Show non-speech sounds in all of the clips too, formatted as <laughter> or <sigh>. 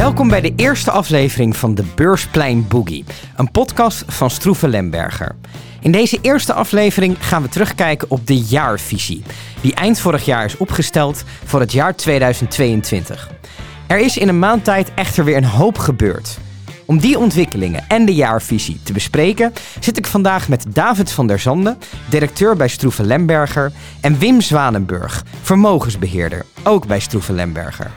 Welkom bij de eerste aflevering van de Beursplein Boogie, een podcast van Stroeve Lemberger. In deze eerste aflevering gaan we terugkijken op de jaarvisie, die eind vorig jaar is opgesteld voor het jaar 2022. Er is in een maand tijd echter weer een hoop gebeurd. Om die ontwikkelingen en de jaarvisie te bespreken, zit ik vandaag met David van der Zanden, directeur bij Stroeve Lemberger, en Wim Zwanenburg, vermogensbeheerder, ook bij Stroeve Lemberger.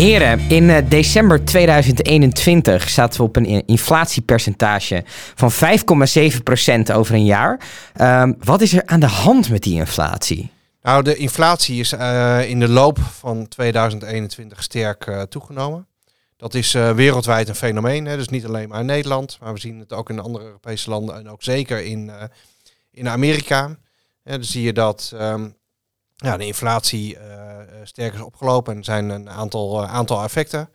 Heren, in eh, december 2021 zaten we op een inflatiepercentage van 5,7% over een jaar. Ehm, wat is er aan de hand met die inflatie? Nou, de inflatie is uh, in de loop van 2021 sterk uh, toegenomen. Dat is wereldwijd een fenomeen, hè? dus niet alleen maar in Nederland, maar we zien het ook in andere Europese landen en ook zeker in, in Amerika. Ja, dan zie je dat um, ja, de inflatie sterk is opgelopen en zijn een aantal, aantal effecten.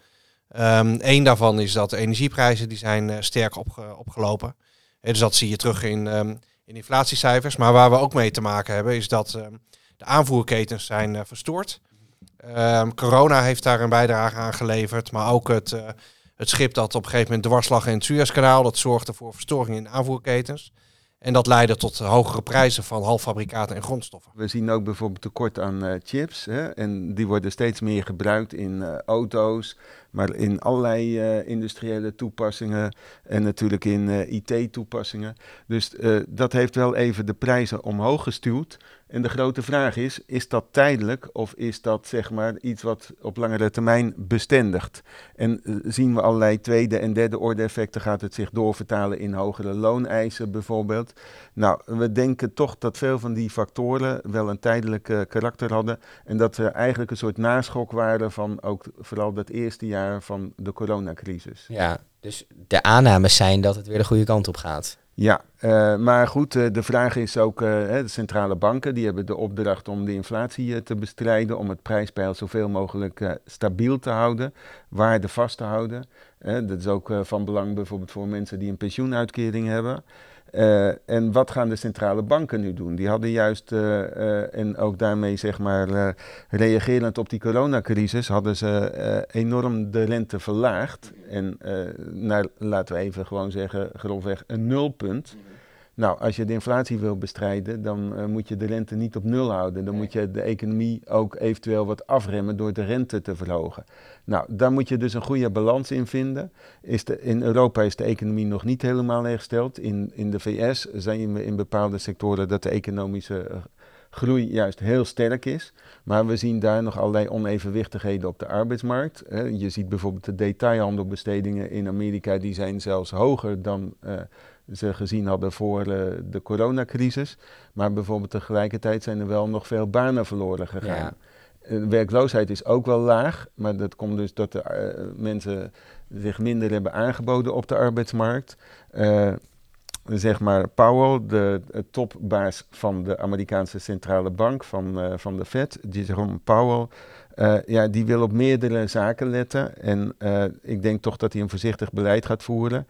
Eén daarvan is dat de energieprijzen die zijn sterk opge opgelopen. dus dat zie je terug in, um, in inflatiecijfers. Maar waar we ook mee te maken hebben is dat de aanvoerketens zijn verstoord. Corona heeft daar een bijdrage aan geleverd, maar ook het, het schip dat op een gegeven moment dwars lag in het Suezkanaal, dat zorgde voor verstoring in aanvoerketens. En dat leidde tot hogere prijzen van halffabrikaten en grondstoffen. We zien ook bijvoorbeeld tekort aan uh, chips. Hè? En die worden steeds meer gebruikt in uh, auto's, maar in allerlei uh, industriële toepassingen en natuurlijk in IT-toepassingen. Dus dat heeft wel even de prijzen omhoog gestuurd. En de grote vraag is, is dat tijdelijk of is dat zeg maar iets wat op langere termijn bestendigt? En zien we allerlei tweede en derde orde effecten, gaat het zich doorvertalen in hogere looneisen bijvoorbeeld? Nou, we denken toch dat veel van die factoren wel een tijdelijk karakter hadden en dat ze eigenlijk een soort naschok waren van ook vooral dat eerste jaar van de coronacrisis. Ja, dus de aannames zijn dat het weer de goede kant op gaat. Ja, uh, maar goed, uh, de vraag is ook, uh, de centrale banken die hebben de opdracht om de inflatie te bestrijden, om het prijspeil zoveel mogelijk stabiel te houden, waarde vast te houden. dat is ook van belang bijvoorbeeld voor mensen die een pensioenuitkering hebben. Uh, en wat gaan de centrale banken nu doen? Die hadden juist, uh, uh, en ook daarmee zeg maar reagerend op die coronacrisis, hadden ze enorm de rente verlaagd. En naar, laten we even gewoon zeggen, grofweg een nulpunt. Nou, als je de inflatie wil bestrijden, dan uh, moet je de rente niet op nul houden. Dan moet je de economie ook eventueel wat afremmen door de rente te verhogen. Nou, daar moet je dus een goede balans in vinden. Is de, in Europa is de economie nog niet helemaal hersteld. In, in de VS zijn we in bepaalde sectoren dat de economische eh, groei juist heel sterk is. Maar we zien daar nog allerlei onevenwichtigheden op de arbeidsmarkt. Je ziet bijvoorbeeld de detailhandelbestedingen in Amerika, die zijn zelfs hoger dan uh, ze gezien hadden voor uh, de coronacrisis. Maar bijvoorbeeld tegelijkertijd zijn er wel nog veel banen verloren gegaan. Ja. De werkloosheid is ook wel laag, maar dat komt dus dat de uh, mensen zich minder hebben aangeboden op de arbeidsmarkt. Uh, zeg maar Powell, de, de, topbaas van de Amerikaanse centrale bank, van, uh, van de Fed, Jerome Powell, uh, ja, die wil op meerdere zaken letten. En uh, ik denk toch dat hij een voorzichtig beleid gaat voeren.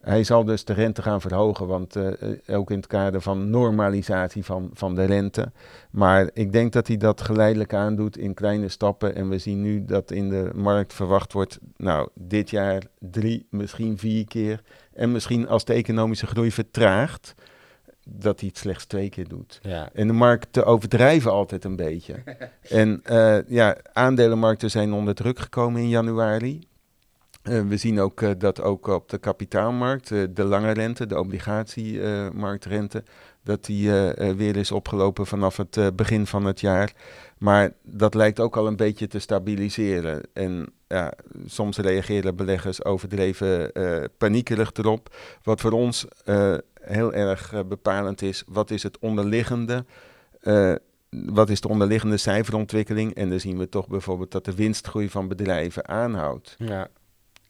Hij zal dus de rente gaan verhogen, want uh, ook in het kader van normalisatie van, van de rente. Maar ik denk dat hij dat geleidelijk aandoet in kleine stappen. En we zien nu dat in de markt verwacht wordt, nou, dit jaar drie, misschien vier keer. En misschien als de economische groei vertraagt, dat hij het slechts twee keer doet. Ja. En de markten overdrijven altijd een beetje. <laughs> en uh, ja, aandelenmarkten zijn onder druk gekomen in januari. Uh, we zien ook uh, dat ook op de kapitaalmarkt, de lange rente, de obligatiemarktrente, dat die weer is opgelopen vanaf het begin van het jaar. Maar dat lijkt ook al een beetje te stabiliseren. En ja, soms reageren beleggers overdreven paniekerig erop. Wat voor ons heel erg bepalend is, wat is het onderliggende wat is de onderliggende cijferontwikkeling? En dan zien we toch bijvoorbeeld dat de winstgroei van bedrijven aanhoudt. Ja.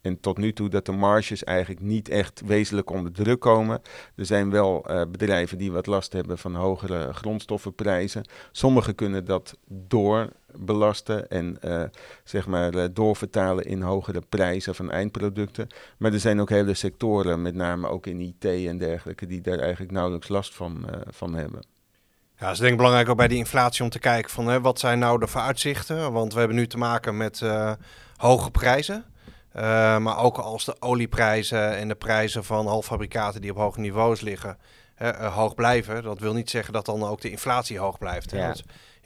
En tot nu toe dat de marges eigenlijk niet echt wezenlijk onder druk komen. Er zijn wel uh, bedrijven die wat last hebben van hogere grondstoffenprijzen. Sommigen kunnen dat door belasten en uh, zeg maar uh, doorvertalen in hogere prijzen van eindproducten. Maar er zijn ook hele sectoren, met name ook in IT en dergelijke, die daar eigenlijk nauwelijks last van, uh, van hebben. Ja, het is denk ik belangrijk ook bij die inflatie om te kijken van hè, wat zijn nou de vooruitzichten. Want we hebben nu te maken met hoge prijzen. maar ook als de olieprijzen en de prijzen van halffabrikaten die op hoge niveaus liggen, hoog blijven. Dat wil niet zeggen dat dan ook de inflatie hoog blijft. Ja.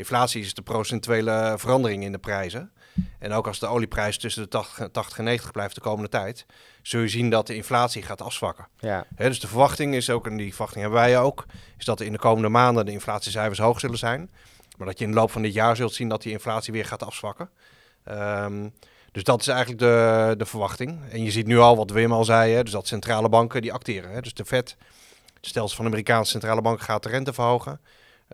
Inflatie is de procentuele verandering in de prijzen. En ook als de olieprijs tussen de 80, 80 en 90 blijft de komende tijd, zul je zien dat de inflatie gaat afzwakken. Ja. dus de verwachting is ook, en die verwachting hebben wij ook, is dat in de komende maanden de inflatiecijfers hoog zullen zijn. Maar dat je in de loop van dit jaar zult zien dat die inflatie weer gaat afzwakken. Um, dus dat is eigenlijk de, de verwachting. En je ziet nu al wat Wim al zei, hè, dus dat centrale banken die acteren. Hè. Dus de Fed, het stelsel van de Amerikaanse centrale bank, gaat de rente verhogen.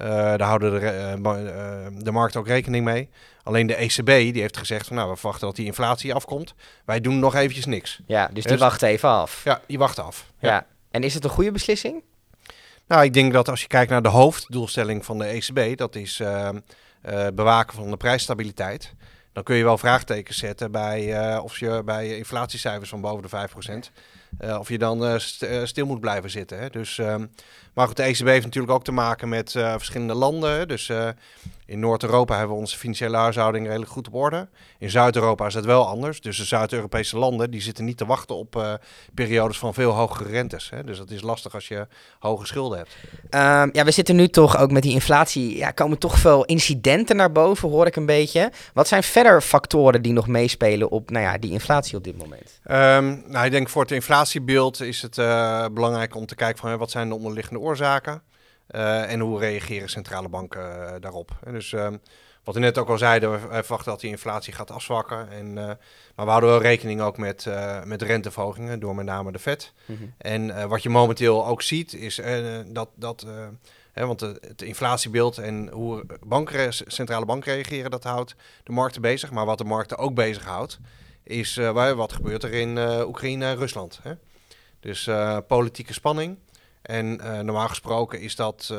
Uh, daar houden de, uh, de markt ook rekening mee. Alleen de ECB die heeft gezegd van nou, we verwachten dat die inflatie afkomt. Wij doen nog eventjes niks. Ja, dus die dus, wachten even af. Ja, die wachten af. Ja. En is het een goede beslissing? Nou, ik denk dat als je kijkt naar de hoofddoelstelling van de ECB, dat is bewaken van de prijsstabiliteit dan kun je wel vraagtekens zetten bij of je bij inflatiecijfers van boven de 5%, uh, of je dan stil moet blijven zitten. Hè. Dus ehm, maar goed, de ECB heeft natuurlijk ook te maken met verschillende landen. Dus in Noord-Europa hebben we onze financiële huishouding redelijk goed op orde. In Zuid-Europa is het wel anders. Dus de Zuid-Europese landen die zitten niet te wachten op periodes van veel hogere rentes. Hè. Dus dat is lastig als je hoge schulden hebt. Um, ja, we zitten nu toch ook met die inflatie. Ja, komen toch veel incidenten naar boven, hoor ik een beetje. Wat zijn verder factoren die nog meespelen op nou ja, die inflatie op dit moment? Um, nou, ik denk voor het inflatiebeeld is het uh, belangrijk om te kijken van wat zijn de onderliggende oorzaken uh, en hoe reageren centrale banken uh, daarop. En dus uh, wat we net ook al zeiden, we verwachten dat die inflatie gaat afzwakken. En, maar we houden wel rekening ook met, met renteverhogingen door met name de Fed. Mm -hmm. En wat je momenteel ook ziet is dat... dat Want het inflatiebeeld en hoe banken, centrale banken reageren, dat houdt de markten bezig. Maar wat de markten ook bezighoudt, is wat gebeurt er in Oekraïne en Rusland. Hè? Dus politieke spanning. En normaal gesproken is dat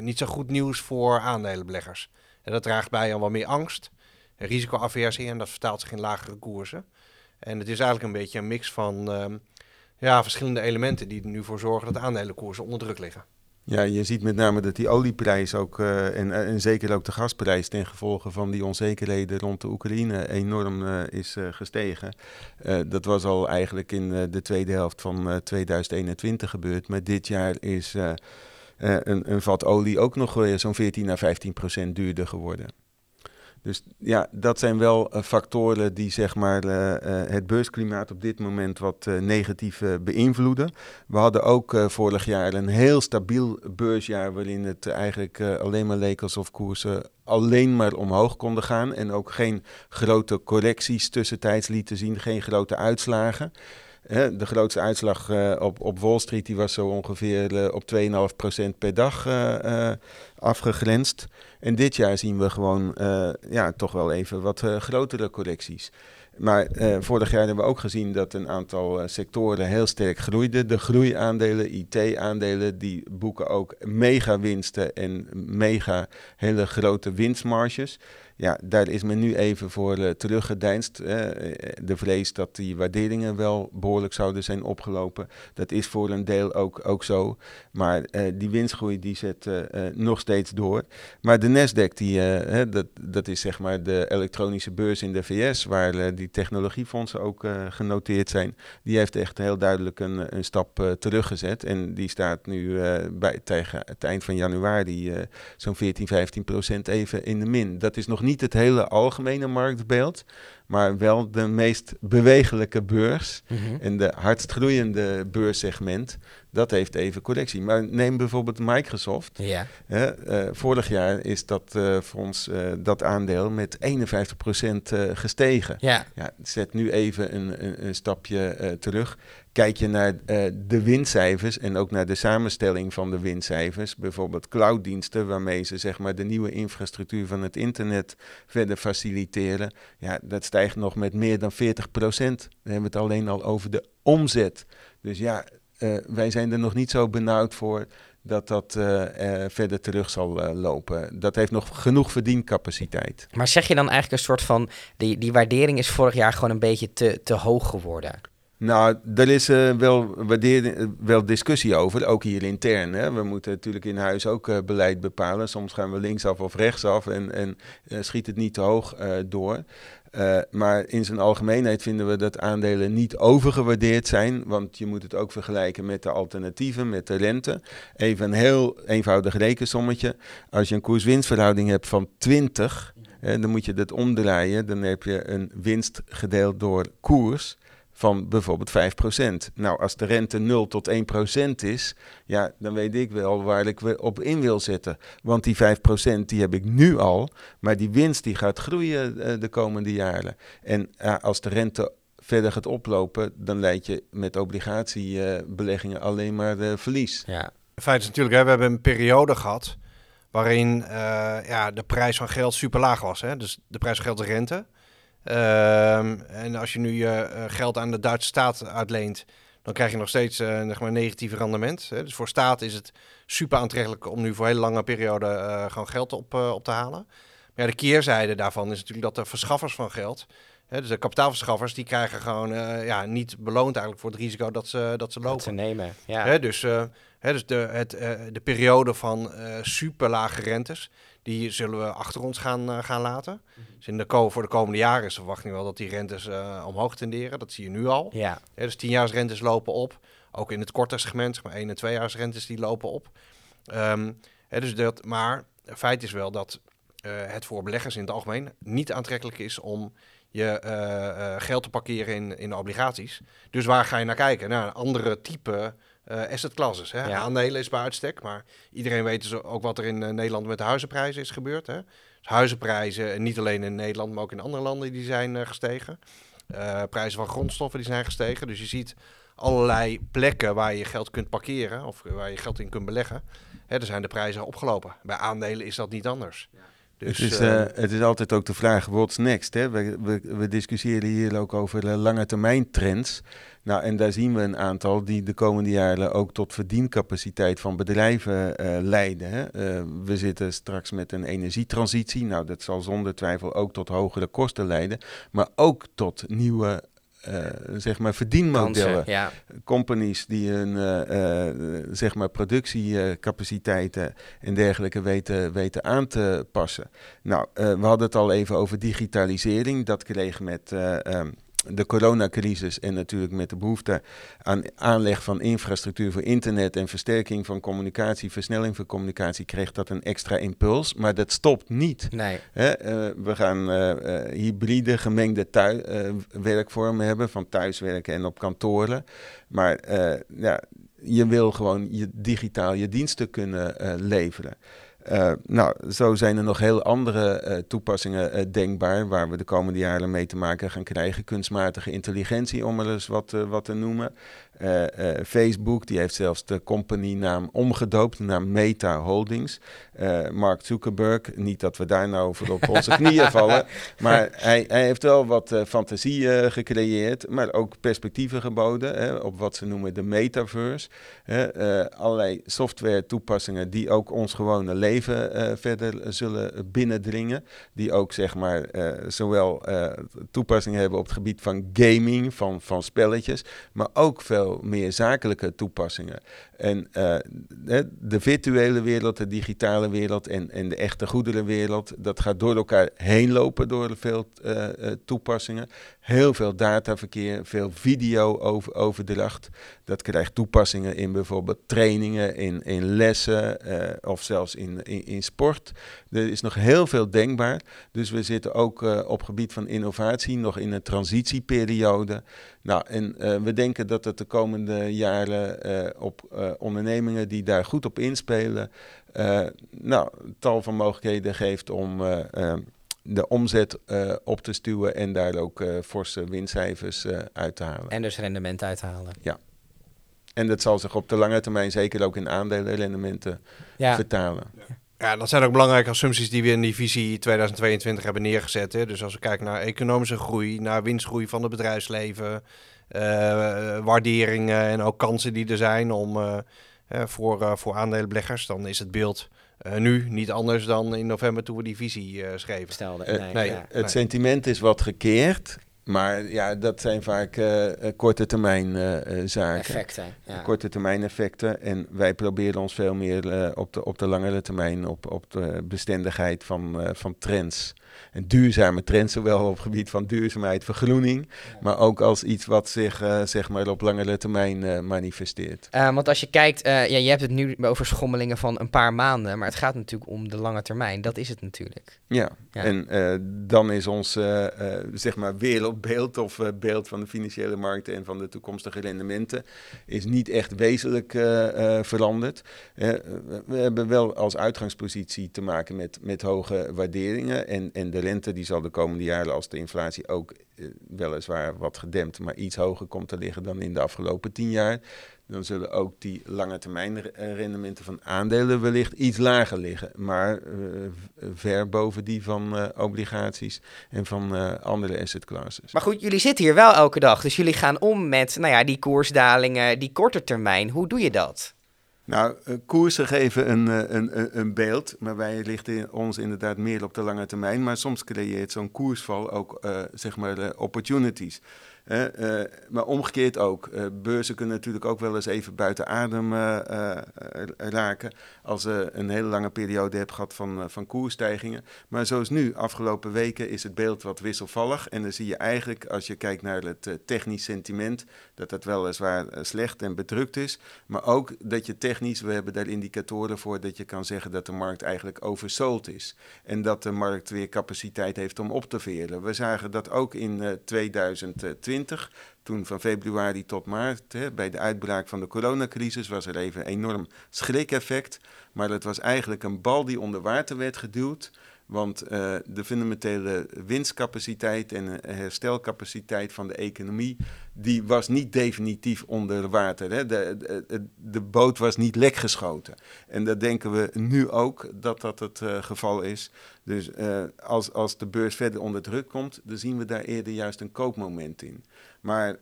niet zo goed nieuws voor aandelenbeleggers. En dat draagt bij aan wat meer angst, risicoaversie en dat vertaalt zich in lagere koersen. En het is eigenlijk een beetje een mix van uh, ja, verschillende elementen die er nu voor zorgen dat aandelenkoersen onder druk liggen. Ja, je ziet met name dat die olieprijs ook, uh, en, en zeker ook de gasprijs ten gevolge van die onzekerheden rond de Oekraïne enorm uh, is gestegen. dat was al eigenlijk in de tweede helft van 2021 gebeurd, maar dit jaar is een, een vat olie ook nog zo'n 14 à 15 procent duurder geworden. Dus ja, dat zijn wel uh, factoren die zeg maar, uh, uh, het beursklimaat op dit moment wat negatief beïnvloeden. We hadden ook vorig jaar een heel stabiel beursjaar waarin het eigenlijk alleen maar leek alsof koersen alleen maar omhoog konden gaan. En ook geen grote correcties tussentijds lieten zien, geen grote uitslagen. De grootste uitslag op, op Wall Street die was zo ongeveer op 2,5% per dag afgegrensd. En dit jaar zien we gewoon ja, toch wel even wat grotere correcties. Maar vorig jaar hebben we ook gezien dat een aantal sectoren heel sterk groeiden. De groeiaandelen, IT-aandelen, die boeken ook mega winsten en mega hele grote winstmarges. Ja, daar is men nu even voor uh, teruggedeinst. De vrees dat die waarderingen wel behoorlijk zouden zijn opgelopen. Dat is voor een deel ook, ook zo. Maar uh, die winstgroei die zet nog steeds door. Maar de Nasdaq, die, dat, dat is zeg maar de elektronische beurs in de VS, waar die technologiefondsen ook genoteerd zijn. Die heeft echt heel duidelijk een, een stap teruggezet. En die staat nu bij, tegen het eind van januari zo'n 14, 15 procent even in de min. Dat is nog niet het hele algemene marktbeeld, maar wel de meest bewegelijke beurs mhm. en de hardst groeiende beursegment. Dat heeft even correctie. Maar neem bijvoorbeeld Microsoft. Ja. Uh, vorig jaar is dat uh, fonds, uh, dat aandeel met 51% gestegen. Ja. ja. Zet nu even een, een, een stapje terug. Kijk je naar de winstcijfers en ook naar de samenstelling van de winstcijfers, bijvoorbeeld clouddiensten, waarmee ze zeg maar de nieuwe infrastructuur van het internet verder faciliteren. Ja, dat stijgt nog met meer dan 40%. Dan hebben we het alleen al over de omzet. Dus ja, uh, wij zijn er nog niet zo benauwd voor dat dat eh, eh, verder terug zal eh, lopen. Dat heeft nog genoeg verdiencapaciteit. Maar zeg je dan eigenlijk een soort van, die, die waardering is vorig jaar gewoon een beetje te, te hoog geworden? Nou, er is wel, waardering, wel discussie over, ook hier intern. Hè. We moeten natuurlijk in huis ook beleid bepalen. Soms gaan we linksaf of rechtsaf en, en schiet het niet te hoog door. Maar in zijn algemeenheid vinden we dat aandelen niet overgewaardeerd zijn, want je moet het ook vergelijken met de alternatieven, met de rente. Even een heel eenvoudig rekensommetje. Als je een koers-winstverhouding hebt van 20, dan moet je dat omdraaien. Dan heb je een winst gedeeld door koers van bijvoorbeeld 5%. Nou, als de rente 0 tot 1% is, ja, dan weet ik wel waar ik op in wil zetten. Want die 5% die heb ik nu al, maar die winst die gaat groeien uh, de komende jaren. En uh, als de rente verder gaat oplopen, dan leid je met obligatiebeleggingen uh, alleen maar verlies. Ja. Feit is natuurlijk, hè, we hebben een periode gehad waarin ja, de prijs van geld super laag was. Hè? Dus de prijs van geld de rente. Ehm, en als je nu je eh, geld aan de Duitse staat uitleent, dan krijg je nog steeds uh, zeg maar negatief rendement. Hè. Dus voor staat is het super aantrekkelijk om nu voor een hele lange periode uh, gewoon geld op, op te halen. Maar ja, de keerzijde daarvan is natuurlijk dat de verschaffers van geld, hè, dus de kapitaalverschaffers, die krijgen gewoon ja, niet beloond eigenlijk voor het risico dat ze, dat ze lopen. Dat ze nemen, ja. Hè, dus hè, dus de, het, de periode van super lage rentes, die zullen we achter ons gaan, uh, gaan laten. Mhm. Dus in de voor de komende jaren is de verwachting wel dat die rentes uh, omhoog tenderen. Dat zie je nu al. Ja. ja dus tienjaarsrentes lopen op. Ook in het korte segment, zeg maar 1 en 2 rentes die lopen op. Um, hè, dus dat, maar feit is wel dat uh, het voor beleggers in het algemeen niet aantrekkelijk is om je geld te parkeren in, in obligaties. Dus waar ga je naar kijken? Naar een andere type uh, asset classes. Hè? Aandelen is bij uitstek, maar iedereen weet dus ook wat er in uh, Nederland met de huizenprijzen is gebeurd. Hè? Dus huizenprijzen, niet alleen in Nederland, maar ook in andere landen, die zijn uh, gestegen. prijzen van grondstoffen die zijn gestegen. Dus je ziet allerlei plekken waar je geld kunt parkeren of waar je geld in kunt beleggen. Hè, er zijn de prijzen opgelopen. Bij aandelen is dat niet anders. Ja. Dus, het, is, uh, het is altijd ook de vraag, what's next? Hè? We, we, we discussiëren hier ook over lange termijn trends. Nou, en daar zien we een aantal die de komende jaren ook tot verdiencapaciteit van bedrijven uh, leiden. Hè. Uh, we zitten straks met een energietransitie. Nou, dat zal zonder twijfel ook tot hogere kosten leiden. Maar ook tot nieuwe uh, zeg maar verdienmodellen. ja. Companies die hun uh, uh, zeg maar productiecapaciteiten en dergelijke weten, weten aan te passen. Nou, we hadden het al even over digitalisering. Dat kreeg met um, de coronacrisis en natuurlijk met de behoefte aan aanleg van infrastructuur voor internet en versterking van communicatie, versnelling van communicatie, kreeg dat een extra impuls. Maar dat stopt niet. Nee. Hè? Uh, we gaan uh, hybride, gemengde werkvormen hebben, van thuiswerken en op kantoren. Maar ja, je wil gewoon je digitaal je diensten kunnen leveren. Uh, nou, zo zijn er nog heel andere uh, toepassingen uh, denkbaar waar we de komende jaren mee te maken gaan krijgen. Kunstmatige intelligentie, om er eens wat, wat te noemen. Facebook, die heeft zelfs de compagnienaam omgedoopt naar Meta Holdings. Mark Zuckerberg, niet dat we daar nou voor op onze knieën <laughs> vallen, maar hij, hij heeft wel wat fantasie gecreëerd, maar ook perspectieven geboden hè, op wat ze noemen de metaverse. allerlei software toepassingen die ook ons gewone leven leven uh, verder zullen binnendringen. Die ook zeg maar uh, zowel uh, toepassingen hebben op het gebied van gaming, van, van spelletjes, maar ook veel meer zakelijke toepassingen. En de virtuele wereld, de digitale wereld en, en de echte goederenwereld, dat gaat door elkaar heen lopen door veel toepassingen. Heel veel dataverkeer, veel video-overdracht. Dat krijgt toepassingen in bijvoorbeeld trainingen, in, in lessen of zelfs in in, in, sport. Er is nog heel veel denkbaar. Dus we zitten ook uh, op gebied van innovatie nog in een transitieperiode. Nou, en uh, we denken dat het de komende jaren uh, op ondernemingen die daar goed op inspelen, nou, tal van mogelijkheden geeft om de omzet uh, op te stuwen en daar ook uh, forse winstcijfers uh, uit te halen. En dus rendement uit te halen. Ja. En dat zal zich op de lange termijn zeker ook in aandelenrendementen ja. vertalen. Ja, dat zijn ook belangrijke assumpties die we in die visie 2022 hebben neergezet. Hè. Dus als we kijken naar economische groei, naar winstgroei van het bedrijfsleven, uh, waarderingen en ook kansen die er zijn om uh, eh, voor, eh, voor aandelenbeleggers, dan is het beeld eh, nu niet anders dan in november toen we die visie eh, schreven. Stelde. Eh, nee, nee. ja. Het Nee. sentiment is wat gekeerd, maar ja, dat zijn vaak eh, eh, korte termijn eh, zaken. Effecten. Ja. Korte termijn effecten. En wij proberen ons veel meer op, de, op de langere termijn, op, op de bestendigheid van, van trends. En duurzame trends, zowel op het gebied van duurzaamheid, vergroening, maar ook als iets wat zich eh, zeg maar op langere termijn eh, manifesteert. Eh, want als je kijkt, eh, ja, je hebt het nu over schommelingen van een paar maanden, maar het gaat natuurlijk om de lange termijn. Dat is het natuurlijk. Ja, Ja. en eh, dan is ons zeg maar wereldbeeld of beeld van de financiële markten en van de toekomstige rendementen is niet echt wezenlijk eh, eh, veranderd. We- we hebben wel als uitgangspositie te maken met, met hoge waarderingen en, en de rente die zal de komende jaren als de inflatie ook eh, weliswaar wat gedempt, maar iets hoger komt te liggen dan in de afgelopen tien jaar. Dan zullen ook die lange termijn eh, rendementen van aandelen wellicht iets lager liggen. Maar eh, ver boven die van obligaties en van andere asset classes. Maar goed, jullie zitten hier wel elke dag, dus jullie gaan om met, nou ja, die koersdalingen, die korte termijn. Hoe doe je dat? Nou, eh, koersen geven een, eh, een, een, een beeld, maar wij richten ons inderdaad meer op de lange termijn. Maar soms creëert zo'n koersval ook, eh, zeg maar, opportunities. Eh, maar omgekeerd ook. Eh, beurzen kunnen natuurlijk ook wel eens even buiten adem eh, raken. Als je een hele lange periode hebt gehad van, van koersstijgingen. Maar zoals nu, afgelopen weken, is het beeld wat wisselvallig. En dan zie je eigenlijk, als je kijkt naar het technisch sentiment, dat dat weliswaar slecht en bedrukt is. Maar ook dat je technisch, we hebben daar indicatoren voor, dat je kan zeggen dat de markt eigenlijk oversold is. En dat de markt weer capaciteit heeft om op te veren. We zagen dat ook in eh, 2020, toen van februari tot maart, hè, bij de uitbraak van de coronacrisis, was er even een enorm schrik-effect. Maar het was eigenlijk een bal die onder water werd geduwd. Want eh, de fundamentele winstcapaciteit en eh, herstelcapaciteit van de economie, die was niet definitief onder water. Hè. De, de, boot was niet lekgeschoten. En dat denken we nu ook dat dat het eh, geval is. Dus als, als de beurs verder onder druk komt, dan zien we daar eerder juist een koopmoment in. Maar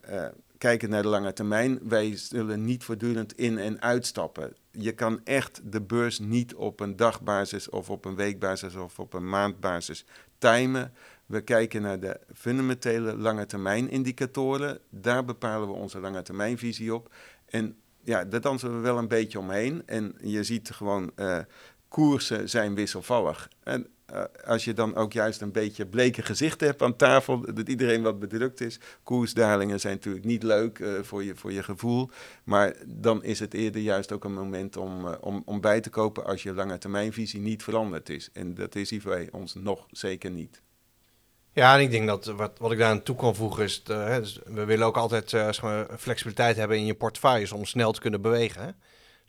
kijken naar de lange termijn, wij zullen niet voortdurend in- en uitstappen. Je kan echt de beurs niet op een dagbasis of op een weekbasis of op een maandbasis timen. We kijken naar de fundamentele lange termijn indicatoren. Daar bepalen we onze lange termijnvisie op. En ja, daar dansen we wel een beetje omheen. En je ziet gewoon, eh, koersen zijn wisselvallig. En eh, als je dan ook juist een beetje bleke gezicht hebt aan tafel, dat iedereen wat bedrukt is. Koersdalingen zijn natuurlijk niet leuk eh, voor, je, voor je gevoel. Maar dan is het eerder juist ook een moment om, eh, om, om bij te kopen als je lange termijnvisie niet veranderd is. En dat is hier bij ons nog zeker niet. Ja, en ik denk dat wat, wat ik daar aan toe kan voegen is, hè, dus we willen ook altijd zeg maar, flexibiliteit hebben in je portefeuilles om snel te kunnen bewegen. Hè?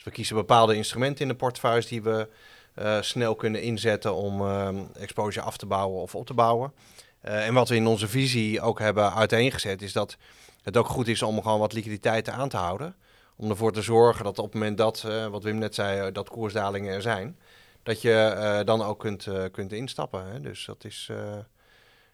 Dus we kiezen bepaalde instrumenten in de portefeuilles die we eh, snel kunnen inzetten om ehm, exposure af te bouwen of op te bouwen. Eh, en wat we in onze visie ook hebben uiteengezet is dat het ook goed is om gewoon wat liquiditeit aan te houden. Om ervoor te zorgen dat op het moment dat, eh, wat Wim net zei, dat koersdalingen er zijn, dat je dan ook kunt, kunt instappen. Hè? Dus dat is,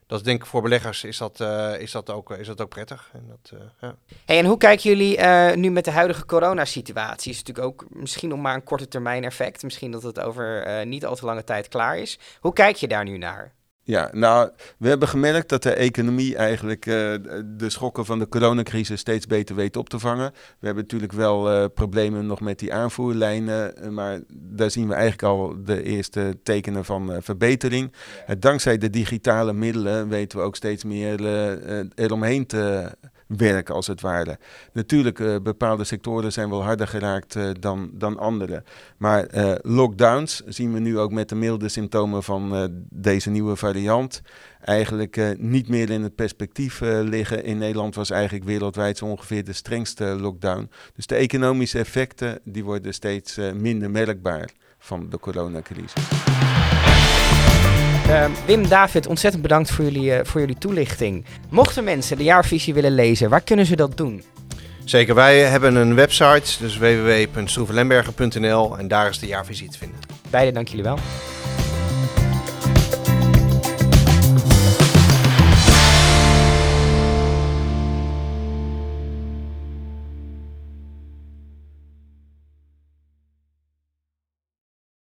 dat is denk ik voor beleggers is dat, eh, is dat, ook, is dat ook prettig. En dat, eh, ja. Hey, en hoe kijken jullie eh, nu met de huidige coronasituatie? Is natuurlijk ook misschien nog maar een korte termijn effect. Misschien dat het over eh, niet al te lange tijd klaar is. Hoe kijk je daar nu naar? Ja, nou, we hebben gemerkt dat de economie eigenlijk eh, de schokken van de coronacrisis steeds beter weet op te vangen. We hebben natuurlijk wel eh, problemen nog met die aanvoerlijnen, eh, maar daar zien we eigenlijk al de eerste tekenen van eh, verbetering. Dankzij de digitale middelen weten we ook steeds meer eromheen te werken, als het ware. Natuurlijk, eh, bepaalde sectoren zijn wel harder geraakt eh, dan, dan andere. Maar eh, lockdowns zien we nu ook met de milde symptomen van deze nieuwe variant eigenlijk niet meer in het perspectief liggen. In Nederland was eigenlijk wereldwijd zo ongeveer de strengste lockdown. Dus de economische effecten die worden steeds minder merkbaar van de coronacrisis. Eh, Wim, David, ontzettend bedankt voor jullie, eh, voor jullie toelichting. Mochten mensen de jaarvisie willen lezen, waar kunnen ze dat doen? Zeker, wij hebben een website, dus www.stroevenlemberger.nl en daar is de jaarvisie te vinden. Beide dank jullie wel.